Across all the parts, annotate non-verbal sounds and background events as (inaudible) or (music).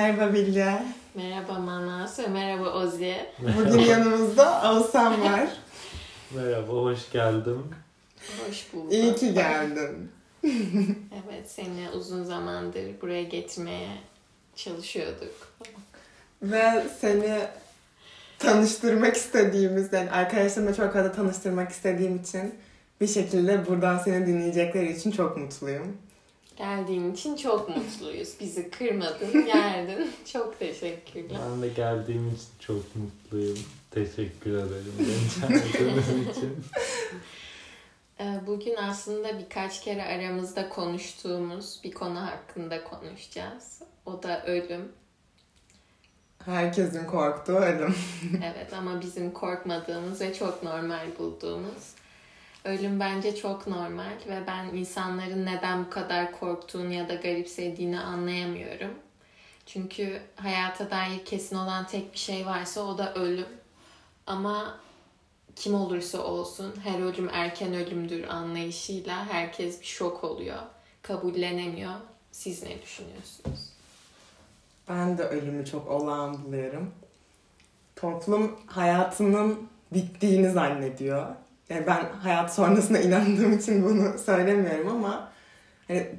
Merhaba Bilge. Merhaba Manas ve merhaba Ozi. Bugün yanımızda Oğuzhan var. (laughs) Merhaba, hoş geldin. Hoş bulduk. İyi ki geldin. (laughs) Evet, seni uzun zamandır buraya getirmeye çalışıyorduk. Ve seni tanıştırmak istediğimiz, yani arkadaşlarımla çok fazla tanıştırmak istediğim için bir şekilde buradan seni dinleyecekleri için çok mutluyum. Geldiğin için çok mutluyuz. Bizi kırmadın, (laughs) geldin. Çok teşekkürler. Ben de geldiğim için çok mutluyum. Teşekkür ederim beni çağırdığınız (laughs) için. Ee, Bugün aslında birkaç kere aramızda konuştuğumuz bir konu hakkında konuşacağız. O da ölüm. Herkesin korktuğu ölüm. Evet ama bizim korkmadığımız ve çok normal bulduğumuz. Ölüm bence çok normal ve ben insanların neden bu kadar korktuğunu ya da garipsediğini anlayamıyorum. Çünkü hayata dair kesin olan tek bir şey varsa o da ölüm. Ama kim olursa olsun her ölüm erken ölümdür anlayışıyla herkes bir şok oluyor. Kabullenemiyor. Siz ne düşünüyorsunuz? Ben de ölümü çok olağan buluyorum. Toplum hayatının bittiğini zannediyor. Yani ben hayat sonrasına (laughs) inandığım için bunu söylemiyorum ama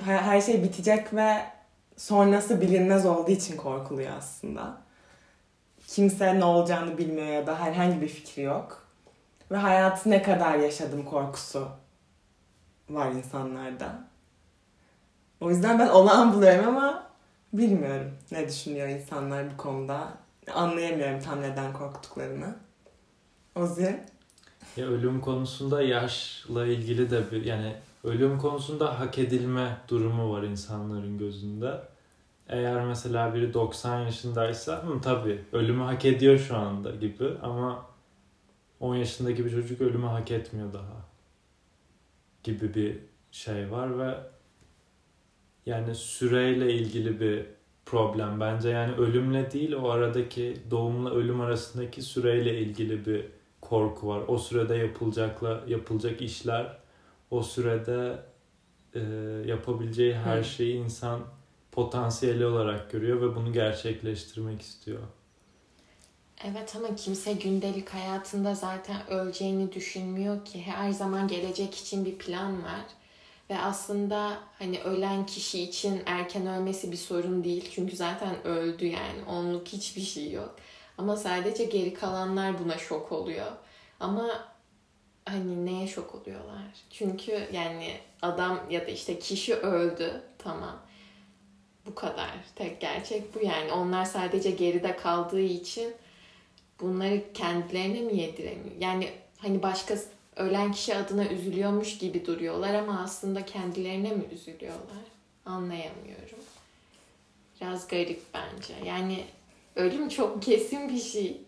her her şey bitecek ve sonrası bilinmez olduğu için korkuluyor aslında. Kimse ne olacağını bilmiyor ya da herhangi bir fikri yok. Ve hayatı ne kadar yaşadım korkusu var insanlarda. O yüzden ben olağan buluyorum ama bilmiyorum ne düşünüyor insanlar bu konuda. Anlayamıyorum tam neden korktuklarını. Ozi? Ya ölüm konusunda yaşla ilgili de bir yani ölüm konusunda hak edilme durumu var insanların gözünde. Eğer mesela biri 90 yaşındaysa hı, tabii ölümü hak ediyor şu anda gibi ama 10 yaşındaki bir çocuk ölümü hak etmiyor daha gibi bir şey var ve yani süreyle ilgili bir problem bence yani ölümle değil o aradaki doğumla ölüm arasındaki süreyle ilgili bir korku var. O sürede yapılacakla yapılacak işler, o sürede e, yapabileceği her Hı. şeyi insan potansiyeli olarak görüyor ve bunu gerçekleştirmek istiyor. Evet ama kimse gündelik hayatında zaten öleceğini düşünmüyor ki. Her zaman gelecek için bir plan var. Ve aslında hani ölen kişi için erken ölmesi bir sorun değil. Çünkü zaten öldü yani. Onluk hiçbir şey yok. Ama sadece geri kalanlar buna şok oluyor. Ama hani neye şok oluyorlar? Çünkü yani adam ya da işte kişi öldü. Tamam. Bu kadar. Tek gerçek bu yani. Onlar sadece geride kaldığı için bunları kendilerine mi yediremiyor? Yani hani başka ölen kişi adına üzülüyormuş gibi duruyorlar ama aslında kendilerine mi üzülüyorlar? Anlayamıyorum. Biraz garip bence. Yani ölüm çok kesin bir şey.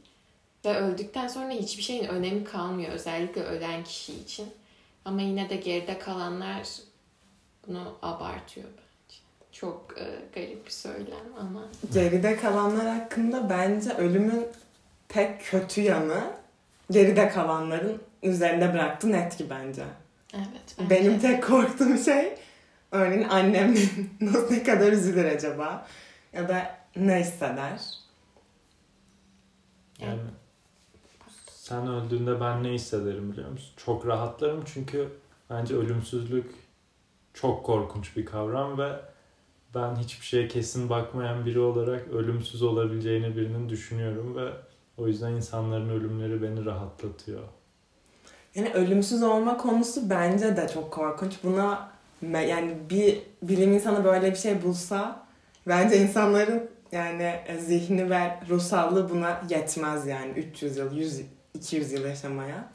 Ve öldükten sonra hiçbir şeyin önemi kalmıyor. Özellikle ölen kişi için. Ama yine de geride kalanlar bunu abartıyor bence. Çok e, garip bir söylem ama Geride kalanlar hakkında bence ölümün tek kötü yanı geride kalanların üzerinde bıraktığı netki bence. evet. bence Benim tek korktuğum şey örneğin annem (laughs) ne kadar üzülür acaba? Ya da ne hisseder? Yani sen öldüğünde ben ne hissederim biliyor musun? Çok rahatlarım çünkü bence ölümsüzlük çok korkunç bir kavram ve ben hiçbir şeye kesin bakmayan biri olarak ölümsüz olabileceğini birinin düşünüyorum ve o yüzden insanların ölümleri beni rahatlatıyor. Yani ölümsüz olma konusu bence de çok korkunç. Buna yani bir bilim insanı böyle bir şey bulsa bence insanların yani e, zihni ve ruhsallığı buna yetmez yani 300 yıl, 100 200 yıl yaşamaya.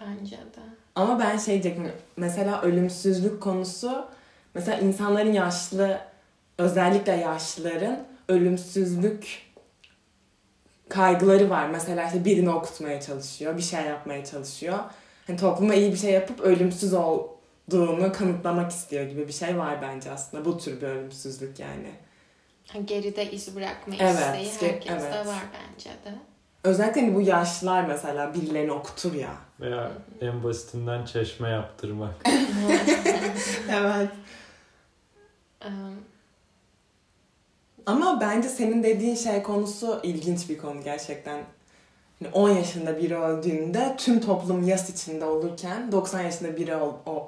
Bence de. Ama ben şey diyecektim. Mesela ölümsüzlük konusu mesela insanların yaşlı özellikle yaşlıların ölümsüzlük kaygıları var. Mesela işte birini okutmaya çalışıyor, bir şey yapmaya çalışıyor. Hani topluma iyi bir şey yapıp ölümsüz olduğunu kanıtlamak istiyor gibi bir şey var bence aslında. Bu tür bir ölümsüzlük yani. Geride iz bırakma Evet, isteği herkeste evet. var bence de. Özellikle hani bu yaşlılar mesela birilerini okutur ya. Veya en basitinden çeşme yaptırmak. (laughs) evet. Ama bence senin dediğin şey konusu ilginç bir konu gerçekten. Hani 10 yaşında biri öldüğünde tüm toplum yas içinde olurken 90 yaşında biri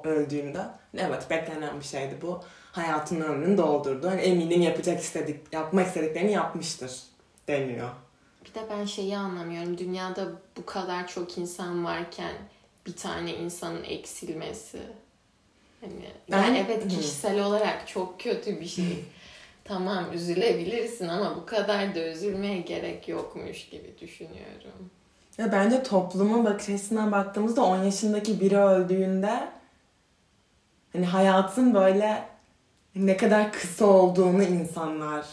öldüğünde evet beklenen bir şeydi bu. Hayatının ömrünü doldurdu. Hani eminim yapacak istedik, yapmak istediklerini yapmıştır deniyor. Bir de ben şeyi anlamıyorum. Dünyada bu kadar çok insan varken bir tane insanın eksilmesi. Hani Ben- yani evet Hı. kişisel olarak çok kötü bir şey. (laughs) tamam üzülebilirsin ama bu kadar da üzülmeye gerek yokmuş gibi düşünüyorum. Ya bence toplumun bakış açısından baktığımızda 10 yaşındaki biri öldüğünde hani hayatın böyle ne kadar kısa olduğunu insanlar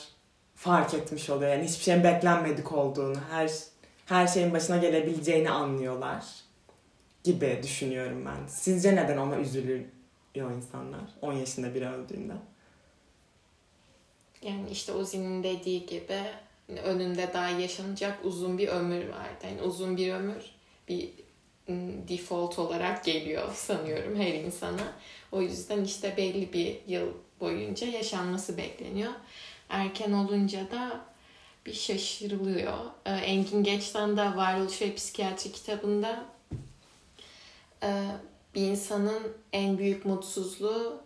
fark etmiş oluyor. Yani hiçbir şeyin beklenmedik olduğunu, her her şeyin başına gelebileceğini anlıyorlar gibi düşünüyorum ben. Sizce neden ona üzülüyor insanlar 10 yaşında biri öldüğünde? Yani işte Ozi'nin dediği gibi hani önünde daha yaşanacak uzun bir ömür vardı. Yani uzun bir ömür bir default olarak geliyor sanıyorum her insana. O yüzden işte belli bir yıl boyunca yaşanması bekleniyor. Erken olunca da bir şaşırılıyor. Engin Geç'ten de Varoluş ve Psikiyatri kitabında e, bir insanın en büyük mutsuzluğu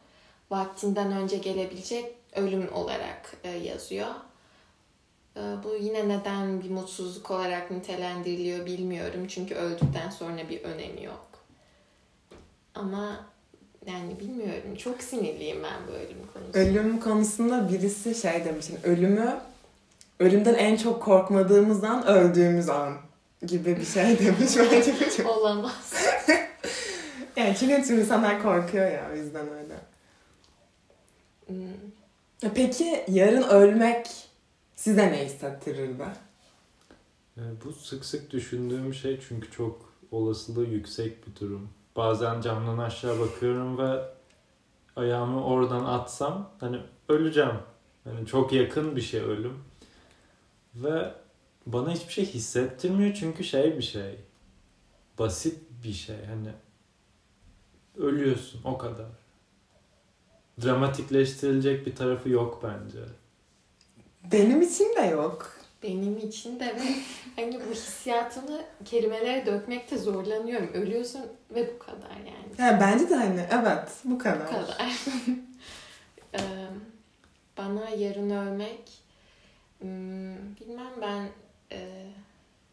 vaktinden önce gelebilecek ölüm olarak e, yazıyor. E, bu yine neden bir mutsuzluk olarak nitelendiriliyor bilmiyorum. Çünkü öldükten sonra bir önemi yok. Ama yani bilmiyorum. Çok sinirliyim ben bu ölüm konusunda. Ölüm konusunda birisi şey demiş. hani ölümü ölümden en çok korkmadığımız an öldüğümüz an gibi bir şey demiş (laughs) bence. bu çok- Olamaz. (laughs) Yani çünkü tüm insanlar korkuyor ya o yüzden öyle. Hmm. Peki yarın ölmek size ne hissettirirdi? Ee, Bu sık sık düşündüğüm şey çünkü çok olasılığı yüksek bir durum. Bazen camdan aşağı bakıyorum ve ayağımı oradan atsam hani öleceğim. Hani çok yakın bir şey ölüm. Ve bana hiçbir şey hissettirmiyor çünkü şey bir şey. Basit bir şey hani ölüyorsun o kadar. Dramatikleştirilecek bir tarafı yok bence. Benim için de yok. Benim için de ve (laughs) hani bu hissiyatını kelimelere dökmekte zorlanıyorum. Ölüyorsun ve bu kadar yani. Ya bence de hani evet bu kadar. Bu kadar. (laughs) Bana yarın ölmek hmm, bilmem ben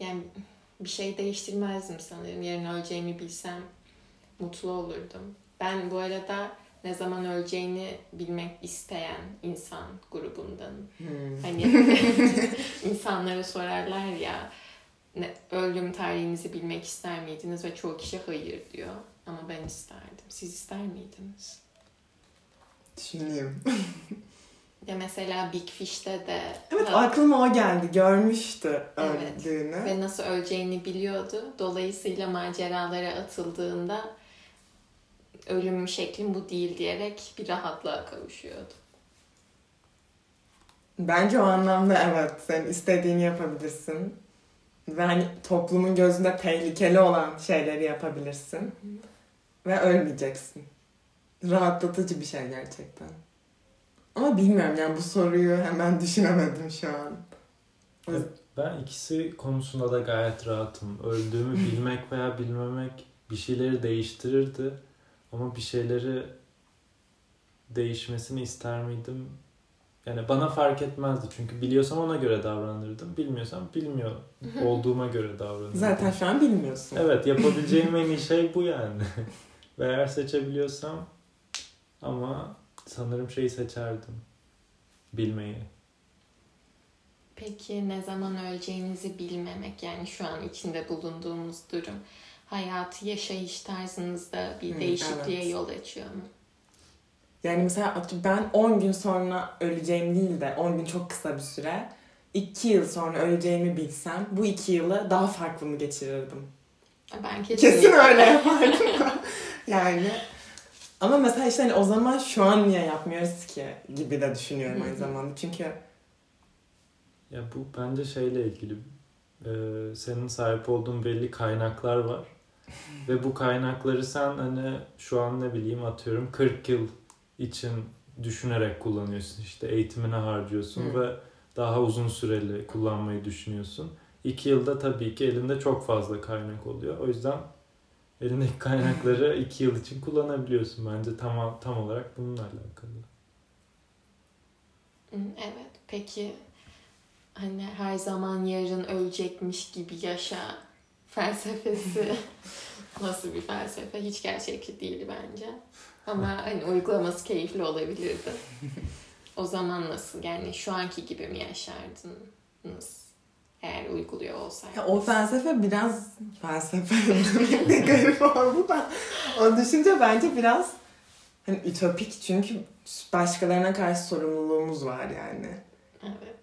yani bir şey değiştirmezdim sanırım. Yarın öleceğimi bilsem mutlu olurdum. Ben bu arada ne zaman öleceğini bilmek isteyen insan grubundanım. Hmm. Hani (laughs) insanlara sorarlar ya ne, ölüm tarihinizi bilmek ister miydiniz ve çoğu kişi hayır diyor. Ama ben isterdim. Siz ister miydiniz? Düşüneyim. Ya mesela Big Fish'te de Evet Ha- aklıma o geldi. Görmüştü Evet. öldüğünü. ve nasıl öleceğini biliyordu. Dolayısıyla maceralara atıldığında ölüm şeklim bu değil diyerek bir rahatlığa kavuşuyordu. Bence o anlamda evet. Sen istediğini yapabilirsin. Ve hani toplumun gözünde tehlikeli olan şeyleri yapabilirsin. Ve ölmeyeceksin. Rahatlatıcı bir şey gerçekten. Ama bilmiyorum yani bu soruyu hemen düşünemedim şu an. Ben ikisi konusunda da gayet rahatım. Öldüğümü bilmek veya bilmemek bir şeyleri değiştirirdi. Ama bir şeyleri değişmesini ister miydim? Yani bana fark etmezdi. Çünkü biliyorsam ona göre davranırdım. Bilmiyorsam bilmiyor (laughs) olduğuma göre davranırdım. Zaten şu an bilmiyorsun. Evet yapabileceğim (laughs) en iyi şey bu yani. (laughs) Ve eğer seçebiliyorsam ama sanırım şeyi seçerdim. Bilmeyi. Peki ne zaman öleceğinizi bilmemek yani şu an içinde bulunduğumuz durum hayatı yaşayış tarzınızda bir Hı, değişikliğe evet. yol açıyor mu? Yani mesela ben 10 gün sonra öleceğim değil de 10 gün çok kısa bir süre 2 yıl sonra öleceğimi bilsem bu 2 yılı daha farklı mı geçirirdim? Ben kesinlikle. Kesin öyle (laughs) yapardım. yani ama mesela işte hani o zaman şu an niye yapmıyoruz ki gibi de düşünüyorum aynı zamanda. Çünkü Ya bu bence şeyle ilgili. Ee, senin sahip olduğun belli kaynaklar var. Ve bu kaynakları sen hani şu an ne bileyim atıyorum 40 yıl için düşünerek kullanıyorsun. İşte eğitimine harcıyorsun Hı. ve daha uzun süreli kullanmayı düşünüyorsun. İki yılda tabii ki elinde çok fazla kaynak oluyor. O yüzden elindeki kaynakları (laughs) iki yıl için kullanabiliyorsun. Bence tam, tam olarak bununla alakalı. Evet. Peki hani her zaman yarın ölecekmiş gibi yaşa felsefesi (laughs) nasıl bir felsefe? Hiç gerçekçi değil bence. Ama (laughs) hani uygulaması keyifli olabilirdi. O zaman nasıl? Yani şu anki gibi mi yaşardınız? Eğer uyguluyor olsaydınız. Ya o felsefe biraz felsefe (laughs) ne garip oldu da o düşünce bence biraz hani ütopik çünkü başkalarına karşı sorumluluğumuz var yani. Evet.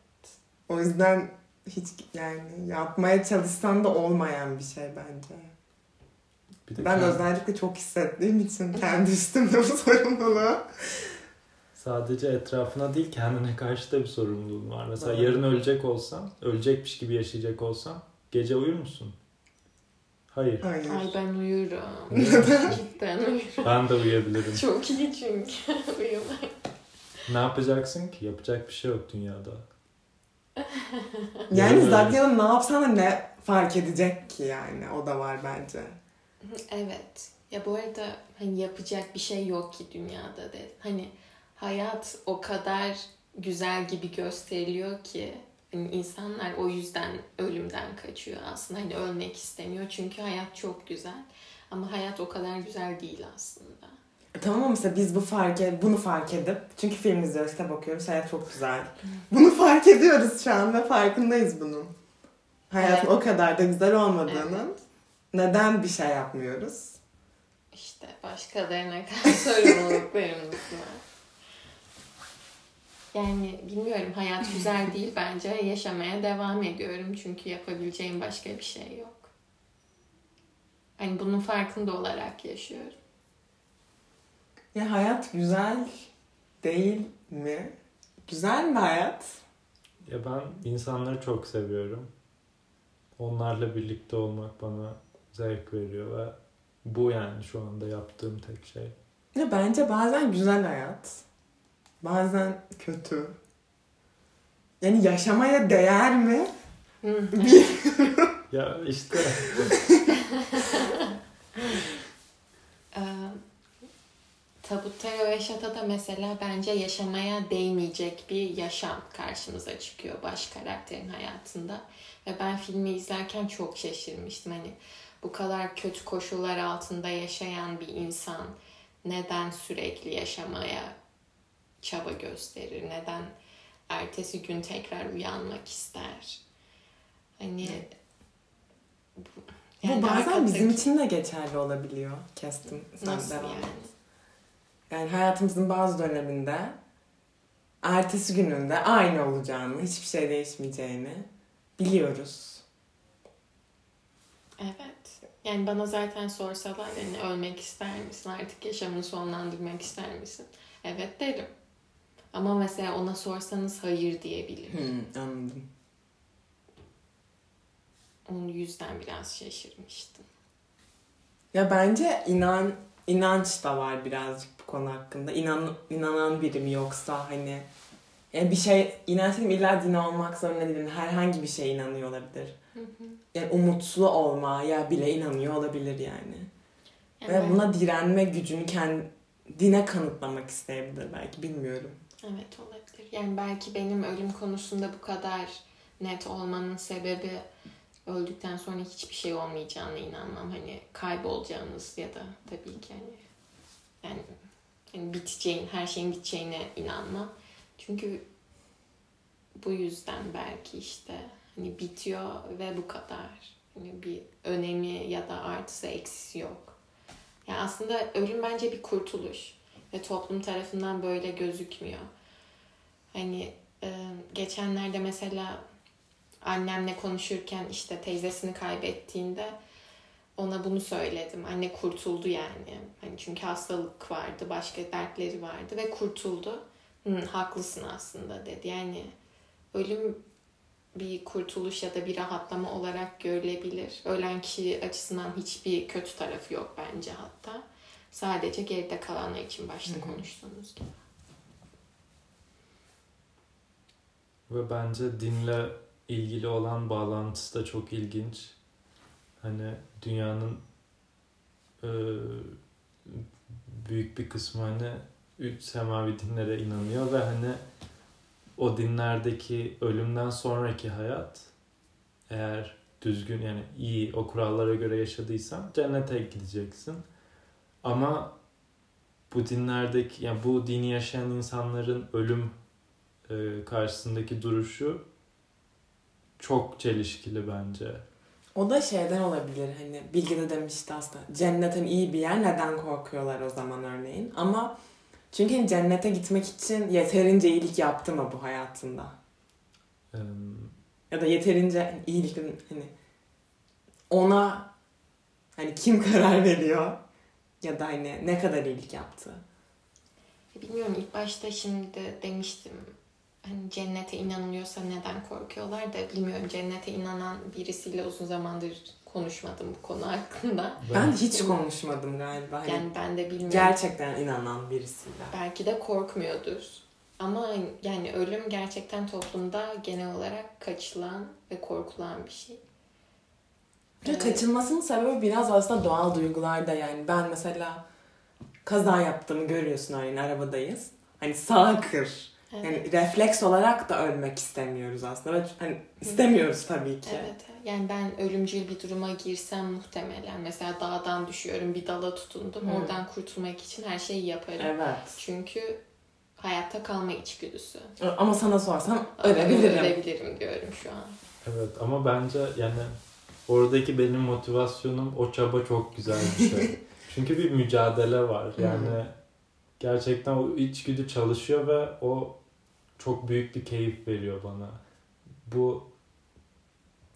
O yüzden hiç yani yapmaya çalışsan da olmayan bir şey bence. Bir de Ben kend- özellikle çok hissettiğim için kendi üstümde bu sorumluluğu. sadece etrafına değil kendine karşı da bir sorumluluğun var. Mesela Doğru. yarın ölecek olsan, ölecekmiş gibi yaşayacak olsan gece uyur musun? Hayır. Hayır. Ay ben uyurum. Neden? Cidden uyurum. Ben de uyuyabilirim. Çok iyi çünkü (laughs) uyumak. Ne yapacaksın ki? Yapacak bir şey yok dünyada. Yani zaten ne yapsan da ne fark edecek ki yani o da var bence. Evet. Ya bu arada hani yapacak bir şey yok ki dünyada de. Hani hayat o kadar güzel gibi gösteriliyor ki hani insanlar o yüzden ölümden kaçıyor aslında. Hani ölmek istemiyor çünkü hayat çok güzel. Ama hayat o kadar güzel değil aslında. Tamam ama mesela biz bu fark ed- bunu fark edip çünkü film izliyoruz, kitap okuyoruz, hayat çok güzel. Bunu fark ediyoruz şu an ve farkındayız bunun. Hayatın Evet. o kadar da güzel olmadığının. Neden bir şey yapmıyoruz? İşte başkalarına karşı sorumluluklarımız var. Yani bilmiyorum hayat güzel değil (laughs) bence. Yaşamaya devam ediyorum çünkü yapabileceğim başka bir şey yok. Hani bunun farkında olarak yaşıyorum. Ya hayat güzel değil mi? Güzel mi hayat? Ya ben insanları çok seviyorum. Onlarla birlikte olmak bana zevk veriyor ve bu yani şu anda yaptığım tek şey. Ya bence bazen güzel hayat. Bazen kötü. Yani yaşamaya değer mi? Hı, Ya işte (laughs) Tabutta ve Şata'da mesela bence yaşamaya değmeyecek bir yaşam karşımıza çıkıyor baş karakterin hayatında. Ve ben filmi izlerken çok şaşırmıştım. Hani bu kadar kötü koşullar altında yaşayan bir insan neden sürekli yaşamaya çaba gösterir? Neden ertesi gün tekrar uyanmak ister? Hani bu, Bu bazen arkadaki- bizim için de geçerli olabiliyor. Kestim. Sen Nasıl devam yani? et. Yani hayatımızın bazı döneminde ertesi gününde aynı olacağını, hiçbir şey değişmeyeceğini biliyoruz. Evet. Yani bana zaten sorsalar hani ölmek ister misin? Artık yaşamını sonlandırmak ister misin? Evet derim. Ama mesela ona sorsanız hayır diyebilir. Hmm, anladım. Onun yüzden biraz şaşırmıştım. Ya bence inan inanç da var birazcık konu hakkında. İnan, inanan biri mi yoksa hani yani bir şey dedim illa din olmak zorunda değil. Herhangi bir şeye inanıyor olabilir. Yani umutlu olmaya bile inanıyor olabilir yani. Yani Ve buna direnme gücünü kendine kanıtlamak isteyebilir belki bilmiyorum. Evet olabilir. Yani belki benim ölüm konusunda bu kadar net olmanın sebebi öldükten sonra hiçbir şey olmayacağına inanmam. Hani kaybolacağımız ya da tabii ki hani yani, hani biteceğin, her şeyin biteceğine inanmam. Çünkü bu yüzden belki işte hani bitiyor ve bu kadar. Hani bir önemi ya da artısı eksisi yok. Yani aslında ölüm bence bir kurtuluş ve toplum tarafından böyle gözükmüyor. Hani e, geçenlerde mesela annemle konuşurken işte teyzesini kaybettiğinde ona bunu söyledim. Anne kurtuldu yani. Hani çünkü hastalık vardı, başka dertleri vardı ve kurtuldu. Hı, haklısın aslında dedi. Yani ölüm bir kurtuluş ya da bir rahatlama olarak görülebilir. Ölen kişi açısından hiçbir kötü tarafı yok bence hatta. Sadece geride kalanlar için başta konuştuğumuz gibi. Ve bence dinle ilgili olan bağlantısı da çok ilginç. Hani dünyanın e, büyük bir kısmı hani üç semavi dinlere inanıyor ve hani o dinlerdeki ölümden sonraki hayat eğer düzgün yani iyi o kurallara göre yaşadıysan cennete gideceksin. Ama bu dinlerdeki yani bu dini yaşayan insanların ölüm e, karşısındaki duruşu çok çelişkili bence. O da şeyden olabilir hani Bilge de demişti aslında cennetin iyi bir yer neden korkuyorlar o zaman örneğin ama çünkü hani cennete gitmek için yeterince iyilik yaptı mı bu hayatında? Ee, Ya da yeterince iyilikin hani ona hani kim karar veriyor ya da hani ne kadar iyilik yaptı? Bilmiyorum ilk başta şimdi demiştim hani cennete inanılıyorsa neden korkuyorlar da bilmiyorum cennete inanan birisiyle uzun zamandır konuşmadım bu konu hakkında. Ben hiç konuşmadım galiba. Hani Yani ben de bilmiyorum. gerçekten inanan birisiyle. Belki de korkmuyordur. Ama yani ölüm gerçekten toplumda genel olarak kaçılan ve korkulan bir şey. Çünkü kaçınmasının sebebi biraz aslında doğal duygularda yani. Ben mesela kaza yaptığımı görüyorsun örneğin arabadayız. Hani sağa kır. Evet. Yani refleks olarak da ölmek istemiyoruz aslında. Hani istemiyoruz tabii ki. Evet. Yani ben ölümcül bir duruma girsem muhtemelen mesela dağdan düşüyorum bir dala tutundum. Hı. Oradan kurtulmak için her şeyi yaparım. Evet. Çünkü hayatta kalma içgüdüsü. Ama sana sorsam ölebilirim. Ölebilirim diyorum şu an. Evet ama bence yani oradaki benim motivasyonum o çaba çok güzel bir şey. (laughs) Çünkü bir mücadele var. Yani gerçekten o içgüdü çalışıyor ve o çok büyük bir keyif veriyor bana. Bu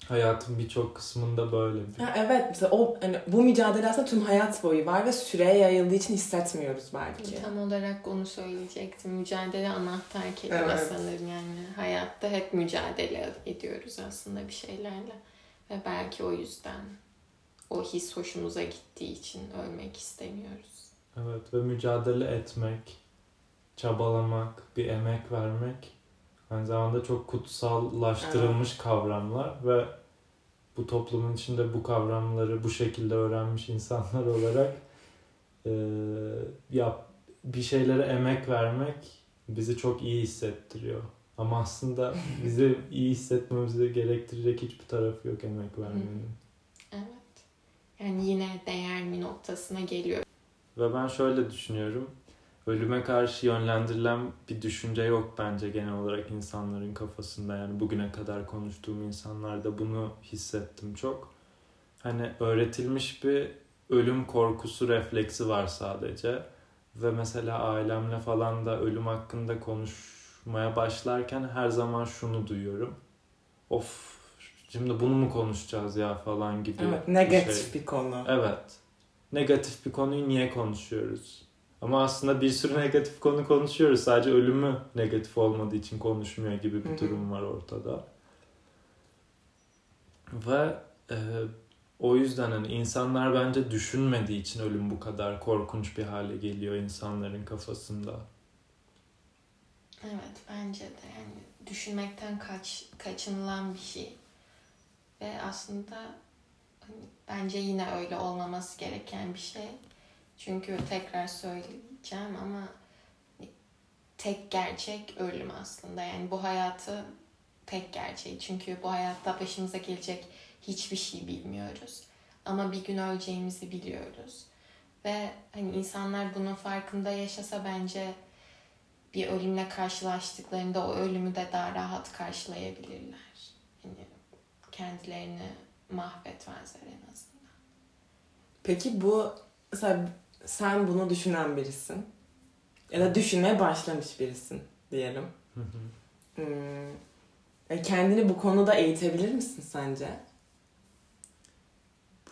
hayatın birçok kısmında böyle. bir- Ha, evet mesela o hani bu mücadele aslında tüm hayat boyu var ve süreye yayıldığı için hissetmiyoruz belki. Tam olarak onu söyleyecektim. Mücadele anahtar kelime Evet. sanırım yani. Hayatta hep mücadele ediyoruz aslında bir şeylerle. Ve belki o yüzden o his hoşumuza gittiği için ölmek istemiyoruz. Evet ve mücadele etmek, çabalamak, bir emek vermek aynı zamanda çok kutsallaştırılmış kavramlar ve bu toplumun içinde bu kavramları bu şekilde öğrenmiş insanlar (laughs) olarak eee yap bir şeylere emek vermek bizi çok iyi hissettiriyor. Ama aslında (laughs) bizi iyi hissetmemizi gerektirecek hiçbir tarafı yok emek vermenin. Evet. Yani yine değer mi noktasına geliyor. Ve ben şöyle düşünüyorum. Ölüme karşı yönlendirilen bir düşünce yok bence genel olarak insanların kafasında. Yani bugüne kadar konuştuğum insanlarda bunu hissettim çok. Hani öğretilmiş bir ölüm korkusu refleksi var sadece. Ve mesela ailemle falan da ölüm hakkında konuşmaya başlarken her zaman şunu duyuyorum. Of şimdi bunu mu konuşacağız ya falan gibi Evet, bir negatif şey. bir konu. Evet. Negatif bir konuyu niye konuşuyoruz? Ama aslında bir sürü negatif konu konuşuyoruz. Sadece ölümü negatif olmadığı için konuşmuyor gibi bir durum var ortada. Ve e, o yüzden hani insanlar bence düşünmediği için ölüm bu kadar korkunç bir hale geliyor insanların kafasında. Evet bence de yani düşünmekten kaç kaçınılan bir şey. Ve aslında hani bence yine öyle olmaması gereken bir şey. Çünkü tekrar söyleyeceğim ama tek gerçek ölüm aslında. Yani bu hayatı tek gerçeği. Çünkü bu hayatta başımıza gelecek hiçbir şey bilmiyoruz. Ama bir gün öleceğimizi biliyoruz. Ve hani insanlar bunun farkında yaşasa bence bir ölümle karşılaştıklarında o ölümü de daha rahat karşılayabilirler. Yani kendilerini mahvetmezler en azından. Peki bu mesela sen bunu düşünen birisin. Ya da düşünmeye başlamış birisin diyelim. Hı hı. Hmm. E, Kendini bu konuda eğitebilir misin sence?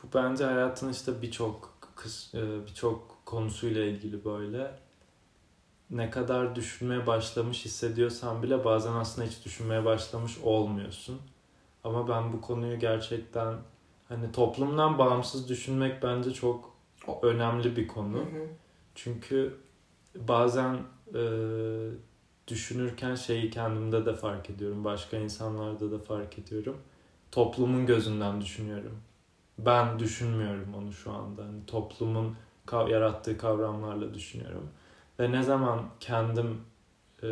Bu bence hayatın işte birçok e, birçok konusuyla ilgili böyle. Ne kadar düşünmeye başlamış hissediyorsan bile bazen aslında hiç düşünmeye başlamış olmuyorsun. Ama ben bu konuyu gerçekten hani toplumdan bağımsız düşünmek bence çok önemli bir konu. Hı hı. Çünkü bazen e, düşünürken şeyi kendimde de fark ediyorum. Başka insanlarda da fark ediyorum. Toplumun gözünden düşünüyorum. Ben düşünmüyorum onu şu anda. Hani toplumun kav- yarattığı kavramlarla düşünüyorum. Ve ne zaman kendim e,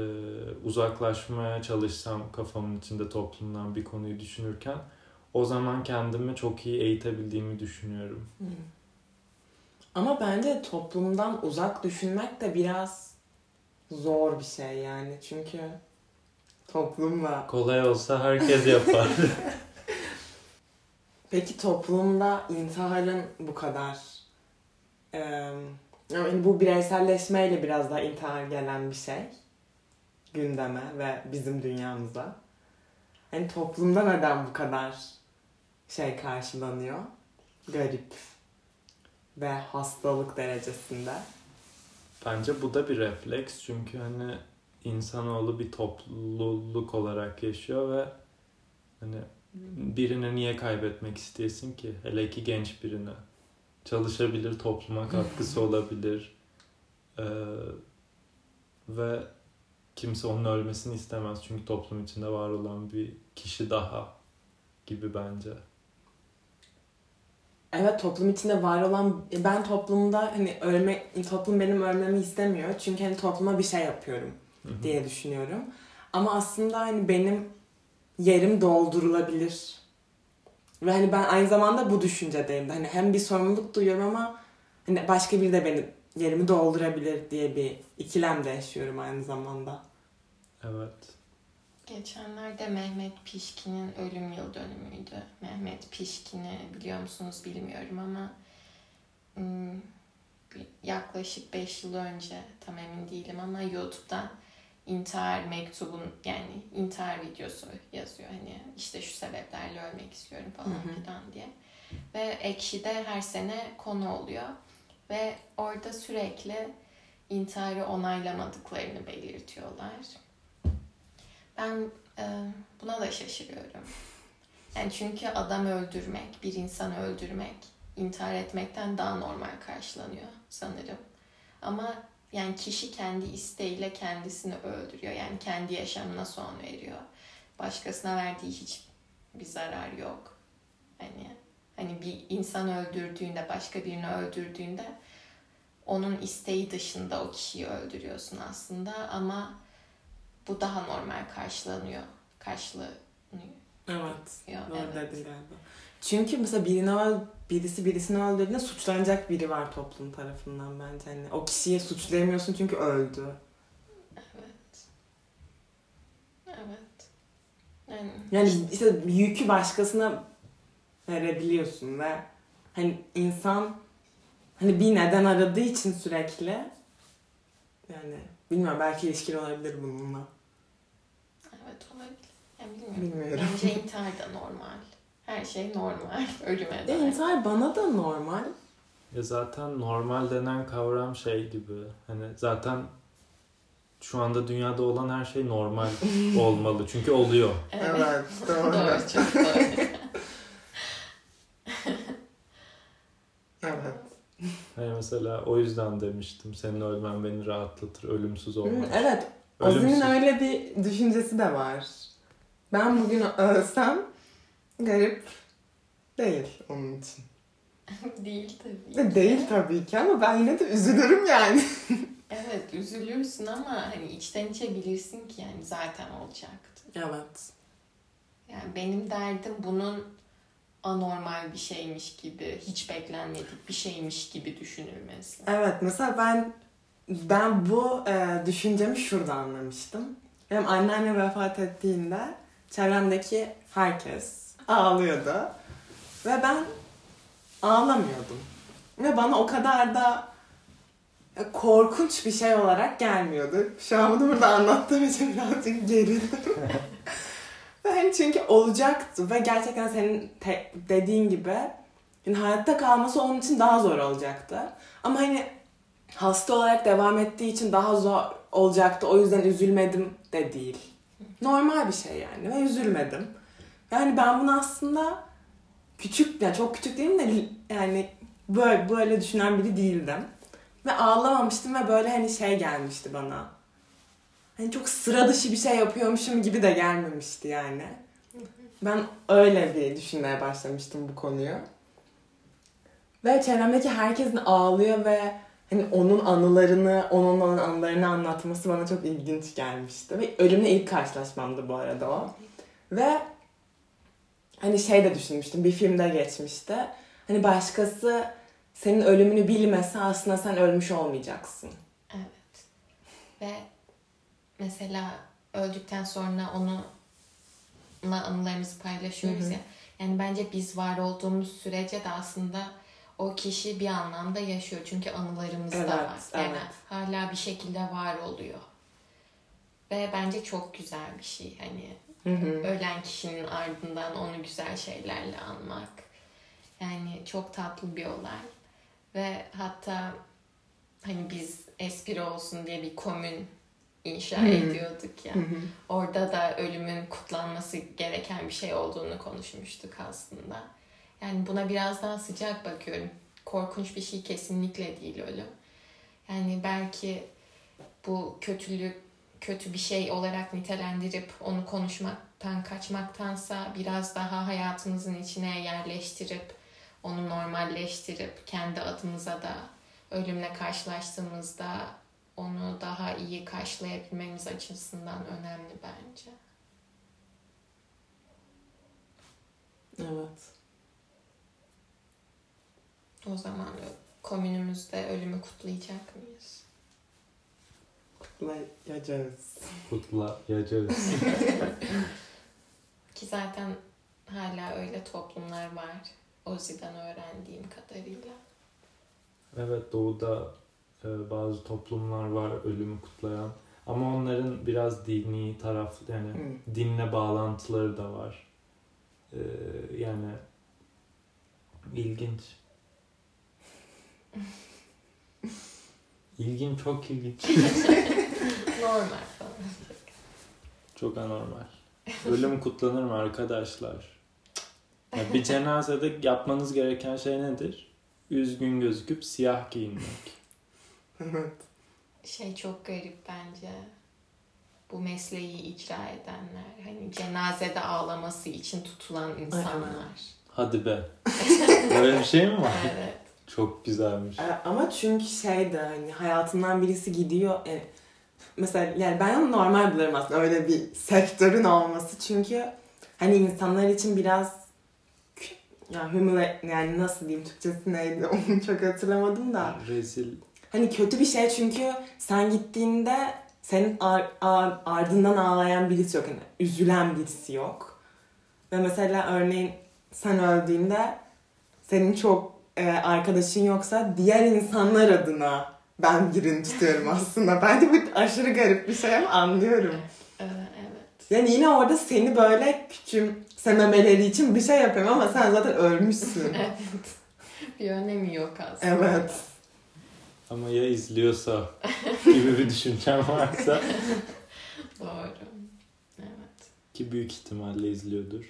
uzaklaşmaya çalışsam kafamın içinde toplumdan bir konuyu düşünürken o zaman kendimi çok iyi eğitebildiğimi düşünüyorum. Hı. Ama bence toplumdan uzak düşünmek de biraz zor bir şey yani. Çünkü toplumla... Kolay olsa herkes yapar. (laughs) Peki toplumda intiharın bu kadar... yani bu bireyselleşmeyle biraz daha intihar gelen bir şey. Gündeme ve bizim dünyamıza. Hani toplumda neden bu kadar şey karşılanıyor? Garip ve hastalık derecesinde. Bence bu da bir refleks çünkü hani insanoğlu bir topluluk olarak yaşıyor ve hani birini niye kaybetmek isteyesin ki? Hele ki genç birini. Çalışabilir, topluma (laughs) katkısı olabilir. Ee, ve kimse onun ölmesini istemez çünkü toplum içinde var olan bir kişi daha gibi bence. Evet toplum içinde var olan ben toplumda hani ölme toplum benim ölmemi istemiyor çünkü hani topluma bir şey yapıyorum Hı hı. diye düşünüyorum. Ama aslında hani benim yerim doldurulabilir. Ve hani ben aynı zamanda bu düşüncedeyim. Hani hem bir sorumluluk duyuyorum ama hani başka biri de benim yerimi doldurabilir diye bir ikilemde yaşıyorum aynı zamanda. Evet. Geçenlerde Mehmet Pişkin'in ölüm yıl dönümüydü. Mehmet Pişkin'i biliyor musunuz bilmiyorum ama hmm, yaklaşık 5 yıl önce tam emin değilim ama YouTube'dan intihar mektubun yani intihar videosu yazıyor. Hani işte şu sebeplerle ölmek istiyorum falan Hı hı. filan diye. Ve Ekşi'de her sene konu oluyor. Ve orada sürekli intiharı onaylamadıklarını belirtiyorlar. Ben e, buna da şaşırıyorum. Yani çünkü adam öldürmek, bir insanı öldürmek, intihar etmekten daha normal karşılanıyor sanırım. Ama yani kişi kendi isteğiyle kendisini öldürüyor. Yani kendi yaşamına son veriyor. Başkasına verdiği hiç bir zarar yok. Hani hani bir insan öldürdüğünde, başka birini öldürdüğünde onun isteği dışında o kişiyi öldürüyorsun aslında ama bu daha normal karşılanıyor. Karşılanıyor. Evet. Ya, Doğru evet. dedin galiba. Çünkü mesela birini öl, birisi birisini öldürdüğünde suçlanacak biri var toplum tarafından bence. Hani o kişiyi suçlayamıyorsun çünkü öldü. Evet. Evet. Yani, Yani işte yükü başkasına verebiliyorsun ve hani insan hani bir neden aradığı için sürekli yani bilmiyorum belki ilişkili olabilir bununla. evet olabilir. Yani bilmiyorum. Bilmiyorum. Bence intihar da normal. Her şey normal. (laughs) Ölüme E, dair. intihar bana da normal. Ya zaten normal denen kavram şey gibi. Hani zaten şu anda dünyada olan her şey normal (laughs) olmalı. Çünkü oluyor. Evet. doğru. doğru. Çok doğru. evet. Hani mesela o yüzden demiştim. Senin ölmen beni rahatlatır. Ölümsüz olmak. evet. Ölümsüz. Ozzy'nin öyle bir düşüncesi de var. Ben bugün ölsem garip değil onun için. (laughs) Değil tabii. De değil tabii ki ama ben yine de üzülürüm yani. (laughs) Evet üzülürsün ama hani içten içe bilirsin ki yani zaten olacaktı. Evet. Yani benim derdim bunun anormal bir şeymiş gibi, hiç beklenmedik bir şeymiş gibi düşünülmesi. Evet mesela ben ben bu e, düşüncemi şurada anlamıştım. Benim anneanne vefat ettiğinde çevremdeki herkes ağlıyordu. Ve ben ağlamıyordum. Ve bana o kadar da e, korkunç bir şey olarak gelmiyordu. Şu an bunu burada anlattığım için birazcık gerildim. (laughs) hani çünkü olacaktı ve gerçekten senin te- dediğin gibi yani hayatta kalması onun için daha zor olacaktı. Ama hani hasta olarak devam ettiği için daha zor olacaktı. O yüzden üzülmedim de değil. Normal bir şey yani ve üzülmedim. Yani ben bunu aslında küçük, yani çok küçük değilim de yani böyle, böyle düşünen biri değildim. Ve ağlamamıştım ve böyle hani şey gelmişti bana. Hani çok sıra dışı bir şey yapıyormuşum gibi de gelmemişti yani. Ben öyle bir düşünmeye başlamıştım bu konuyu. Ve çevremdeki herkesin ağlıyor ve hani onun anılarını, onun olan anılarını anlatması bana çok ilginç gelmişti. Ve ölümle ilk karşılaşmamdı bu arada o. Ve hani şey de düşünmüştüm, bir filmde geçmişti. Hani başkası senin ölümünü bilmese aslında sen ölmüş olmayacaksın. Evet. Ve mesela öldükten sonra onu anılarımızı paylaşıyoruz Hı hı. ya. Yani bence biz var olduğumuz sürece de aslında o kişi bir anlamda yaşıyor. Çünkü anılarımız Evet, da var. Yani evet. hala bir şekilde var oluyor. Ve bence çok güzel bir şey. Hani Hı hı. ölen kişinin ardından onu güzel şeylerle anmak. Yani çok tatlı bir olay. Ve hatta hani biz espri olsun diye bir komün inşa Hı. ediyorduk ya. Hı hı. Orada da ölümün kutlanması gereken bir şey olduğunu konuşmuştuk aslında. Yani buna biraz daha sıcak bakıyorum. Korkunç bir şey kesinlikle değil ölüm. Yani belki bu kötülük kötü bir şey olarak nitelendirip onu konuşmaktan kaçmaktansa biraz daha hayatınızın içine yerleştirip onu normalleştirip kendi adımıza da ölümle karşılaştığımızda onu daha iyi karşılayabilmemiz açısından önemli bence. Evet. O zaman komünümüzde ölümü kutlayacak mıyız? Kutlayacağız. Kutlayacağız. (laughs) Ki zaten hala öyle toplumlar var. Ozi'den öğrendiğim kadarıyla. Evet doğuda bazı toplumlar var ölümü kutlayan. Ama onların biraz dini taraf yani Hı. dinle bağlantıları da var. E, yani ilginç. İlginç, çok ilginç. (laughs) Normal falan. Çok anormal. Ölüm kutlanır mı arkadaşlar? Ya bir cenazede yapmanız gereken şey nedir? Üzgün gözüküp siyah giyinmek. Evet. Şey çok garip bence. Bu mesleği icra edenler. Hani cenazede ağlaması için tutulan insanlar. Hadi be. (laughs) Böyle bir şey mi var? evet. Çok güzelmiş. E, Ama çünkü şey de hani hayatından birisi gidiyor. Yani mesela yani ben onu normal bulurum aslında öyle bir sektörün olması. Çünkü hani insanlar için biraz ya humile yani nasıl diyeyim Türkçesi neydi (laughs) onu çok hatırlamadım da. Rezil. Hani kötü bir şey çünkü sen gittiğinde senin ar- ar- ardından ağlayan birisi yok. Yani üzülen birisi yok. Ve mesela örneğin sen öldüğünde senin çok e, arkadaşın yoksa diğer insanlar adına ben birini tutuyorum aslında. Bence bu aşırı garip bir şey ama anlıyorum. Ee, evet. Yani yine orada seni böyle küçümsememeleri için bir şey yapıyorum ama sen zaten ölmüşsün. (laughs) Evet. Bir önemi yok aslında. evet. Ama ya izliyorsa gibi bir düşüncem varsa (laughs) Doğru. Evet. ki büyük ihtimalle izliyordur.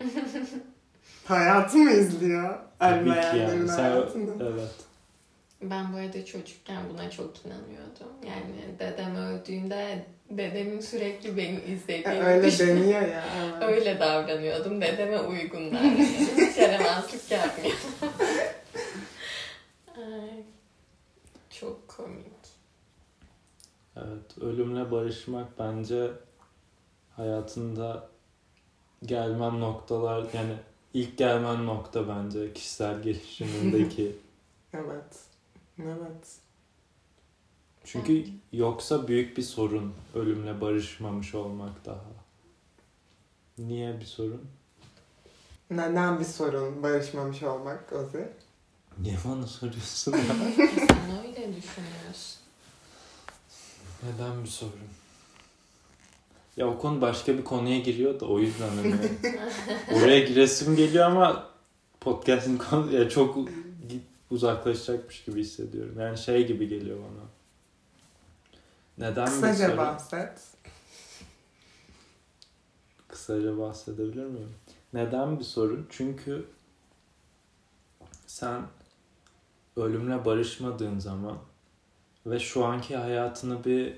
(laughs) Hayatı mı izliyor? Tabii ki yani. Sen, evet. Ben bu arada çocukken buna çok inanıyordum. Yani dedem öldüğünde dedemin sürekli beni izlediğini Öyle düşün- deniyor ya. (laughs) Evet. Öyle davranıyordum. Dedeme uygun davranıyordum. Hiç yaramazlık yapmıyordum. Ay, çok komik. Evet, ölümle barışmak bence hayatında gelmen noktalar yani ilk gelmen nokta bence kişisel gelişimindeki. (laughs) Evet. Evet. Çünkü yoksa büyük bir sorun ölümle barışmamış olmak daha. Niye bir sorun? Neden bir sorun barışmamış olmak Ozi? Niye bana soruyorsun ya? (laughs) Öyle düşünüyorsun. Neden bir sorun? Ya o konu başka bir konuya giriyor da o yüzden hani (laughs) oraya giresim geliyor ama podcast'in konu ya çok uzaklaşacakmış gibi hissediyorum. Yani şey gibi geliyor bana. Neden bir Kısaca sorun? bahset. Kısaca bahsedebilir miyim? Neden bir sorun? Çünkü sen ölümle barışmadığın zaman ve şu anki hayatını bir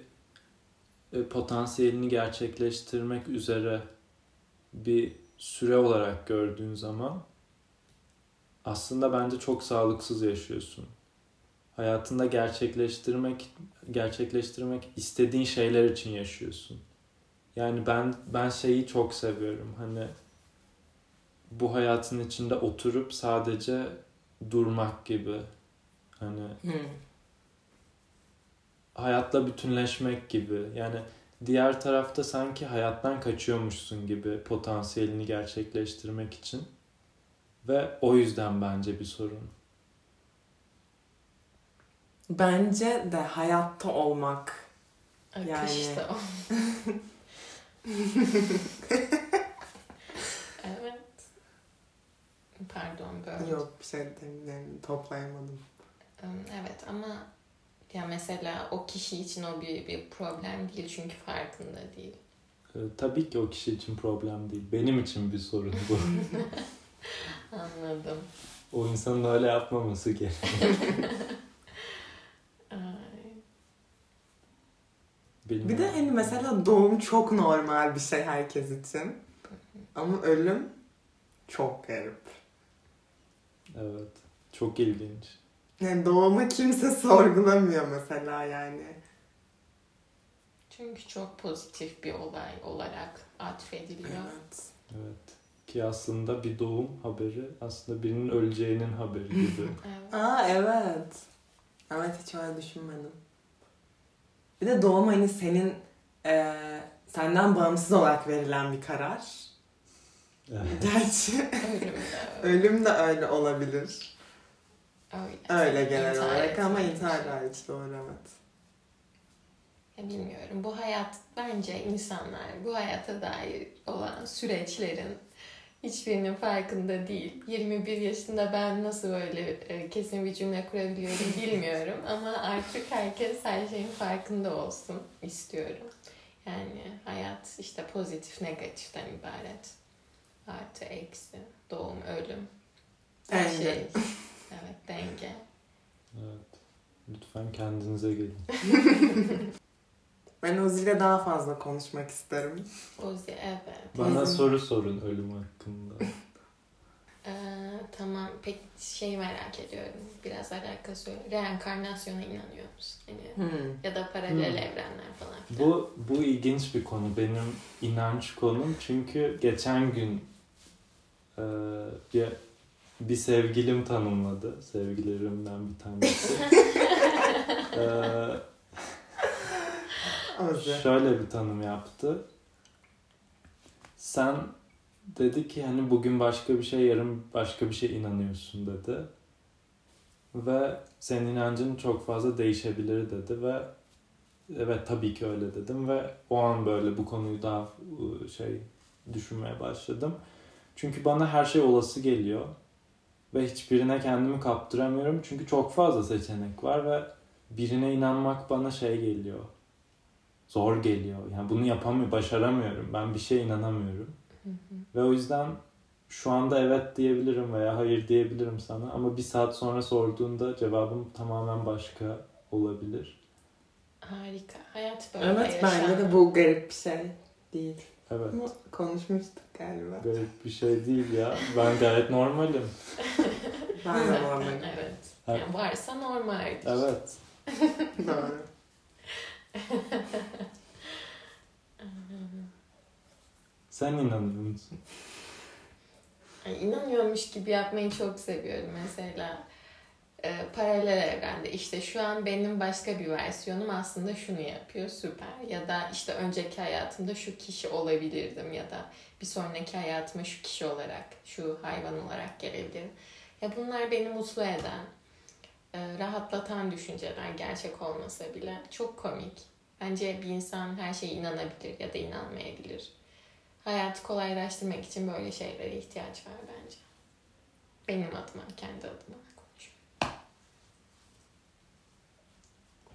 e, potansiyelini gerçekleştirmek üzere bir süre olarak gördüğün zaman aslında bence çok sağlıksız yaşıyorsun. Hayatında gerçekleştirmek gerçekleştirmek istediğin şeyler için yaşıyorsun. Yani ben ben şeyi çok seviyorum. Hani bu hayatın içinde oturup sadece durmak gibi. Hani Hmm. hayatla bütünleşmek gibi. Yani diğer tarafta sanki hayattan kaçıyormuşsun gibi potansiyelini gerçekleştirmek için. Ve o yüzden bence bir sorun. Bence de hayatta olmak. Yani- (laughs) evet. Pardon böyle. Yok bir şey demiyorum, toplayamadım. Evet ama ya mesela o kişi için o bir, bir problem değil çünkü farkında değil. Ee, tabii ki o kişi için problem değil. Benim için bir sorun bu. (laughs) Anladım. o insanın öyle yapmaması gerek. (laughs) Ay. Bilmiyorum. Bir de hani mesela doğum çok normal bir şey herkes için. Ama ölüm çok garip. Evet. Çok ilginç. Yani doğumu kimse sorgulamıyor mesela yani. Çünkü çok pozitif bir olay olarak atfediliyor. Evet. Evet. Ki aslında bir doğum haberi aslında birinin öleceğinin haberi gibi. (laughs) Evet. Aa evet. Evet hiç öyle düşünmedim. Bir de doğum hani senin eee, senden bağımsız olarak verilen bir karar. Evet. Gerçi ölüm de (laughs) öyle olabilir. Öyle, Öyle genel İntihar olarak ama intihar hariç doğru evet. Ya bilmiyorum. Bu hayat bence insanlar bu hayata dair olan süreçlerin hiçbirinin farkında değil. 21 yaşında ben nasıl böyle e, kesin bir cümle kurabiliyorum (laughs) bilmiyorum ama artık herkes her şeyin farkında olsun istiyorum. Yani hayat işte pozitif negatiften ibaret. Artı eksi, doğum, ölüm. Her Denge. şey. (laughs) Evet denge. evet. Lütfen kendinize gelin. (laughs) Ben Ozi ile daha fazla konuşmak isterim. Ozi evet. Bana Bizim- soru sorun ölüm hakkında. (laughs) Ee, tamam pek şey merak ediyorum. Biraz alakası yok. Reenkarnasyona inanıyor musun? Hani, Hmm. ya da paralel Hmm. evrenler falan filan. Bu bu ilginç bir konu. Benim inanç konum. Çünkü geçen gün e, bir, bir sevgilim tanımladı. Sevgilerimden bir tanesi. (laughs) e, Ozi. şöyle bir tanım yaptı. Sen dedi ki hani bugün başka bir şey yarın başka bir şey inanıyorsun dedi. Ve senin inancın çok fazla değişebilir dedi ve evet tabii ki öyle dedim ve o an böyle bu konuyu daha ıı, şey düşünmeye başladım. Çünkü bana her şey olası geliyor ve hiçbirine kendimi kaptıramıyorum çünkü çok fazla seçenek var ve birine inanmak bana şey geliyor. Zor geliyor. Yani bunu yapamıyorum, başaramıyorum. Ben bir şeye inanamıyorum. Hı hı. Ve o yüzden şu anda evet diyebilirim veya hayır diyebilirim sana ama bir saat sonra sorduğunda cevabım tamamen başka olabilir. Harika. Hayat böyle Evet bence yaşanmalı. de bu garip bir şey değil. Evet. Ama konuşmuştuk galiba. Garip bir şey değil ya. Ben gayet normalim. (laughs) Ben de normalim. evet. Evet. Yani varsa normaldir. Evet. (laughs) Doğru. (laughs) Sen inanıyor musun? İnanıyormuş gibi yapmayı çok seviyorum mesela. E, paralel evrende işte şu an benim başka bir versiyonum aslında şunu yapıyor süper ya da işte önceki hayatımda şu kişi olabilirdim ya da bir sonraki hayatıma şu kişi olarak şu hayvan olarak gelebilirim. Ya bunlar beni mutlu eden e, rahatlatan düşünceler gerçek olmasa bile çok komik. Bence bir insan her şeye inanabilir ya da inanmayabilir. Hayatı kolaylaştırmak için böyle şeylere ihtiyaç var bence. Benim adıma, kendi adıma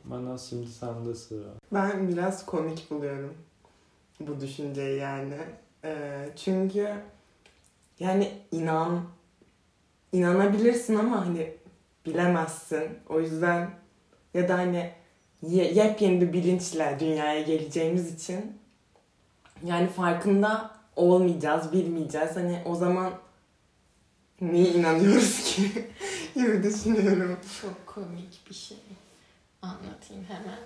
Bana şimdi sende sıra. Ben biraz komik buluyorum bu düşünceyi yani. Ee, çünkü yani inan inanabilirsin ama hani bilemezsin. O yüzden ya da hani ye- yepyeni bir bilinçle dünyaya geleceğimiz için yani farkında olmayacağız, bilmeyeceğiz. Hani o zaman niye inanıyoruz ki (laughs) gibi düşünüyorum. Çok komik bir şey. Anlatayım hemen.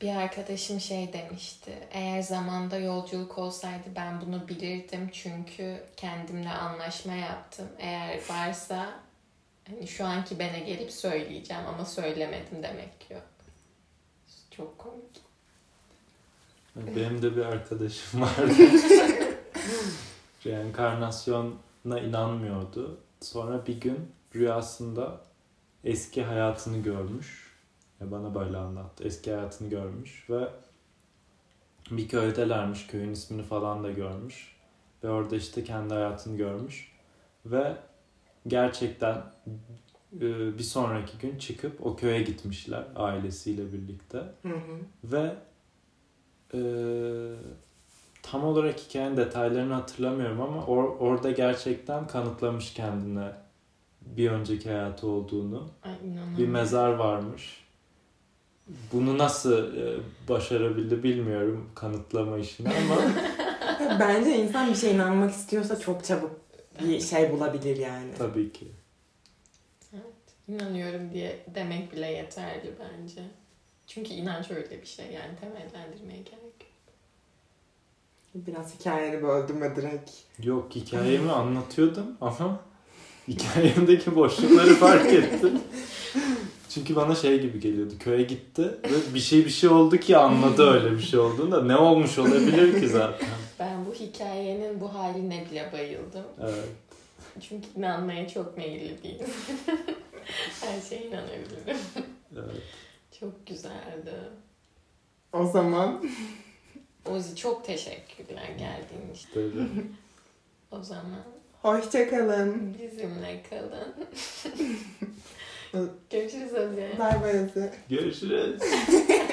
Bir arkadaşım şey demişti. Eğer zamanda yolculuk olsaydı ben bunu bilirdim çünkü kendimle anlaşma yaptım. Eğer varsa hani şu anki bana gelip söyleyeceğim ama söylemedim demek yok. Çok komik. Benim de bir arkadaşım (laughs) vardı. Reenkarnasyona inanmıyordu. Sonra bir gün rüyasında eski hayatını görmüş. Bana böyle anlattı. Eski hayatını görmüş ve bir köydelermiş. Köyün ismini falan da görmüş. Ve orada işte kendi hayatını görmüş. Ve gerçekten e, bir sonraki gün çıkıp o köye gitmişler ailesiyle birlikte. Hı hı. Ve e, tam olarak hikayenin detaylarını hatırlamıyorum ama or- orada gerçekten kanıtlamış kendine bir önceki hayatı olduğunu. Ay inanamıyorum. Bir mezar varmış. Bunu nasıl e, başarabildi bilmiyorum kanıtlama işini ama (laughs) Bence insan bir şeye inanmak istiyorsa çok çabuk bir şey bulabilir yani. tabii ki. İnanıyorum diye demek bile yeterli bence. Çünkü inanç öyle bir şey yani temellendirmeye gerek yok. Biraz hikayeni böldüm ve direkt. Yok hikayemi anlatıyordum ama (laughs) hikayemdeki boşlukları fark ettim. (laughs) Çünkü bana şey gibi geliyordu. Köye gitti ve bir şey bir şey oldu ki anladı öyle bir şey olduğunu da ne olmuş olabilir ki zaten. Ben bu hikayenin bu haline bile bayıldım. Evet. Çünkü inanmaya çok meyilli değilim. (laughs) Her şeye inanabilirim. evet. Çok güzeldi. O zaman (laughs) Ozi çok teşekkürler geldiğin için. Tabii. O zaman hoşçakalın. bizimle kalın. (laughs) Görüşürüz Ozi. Bay bay. Görüşürüz. (laughs)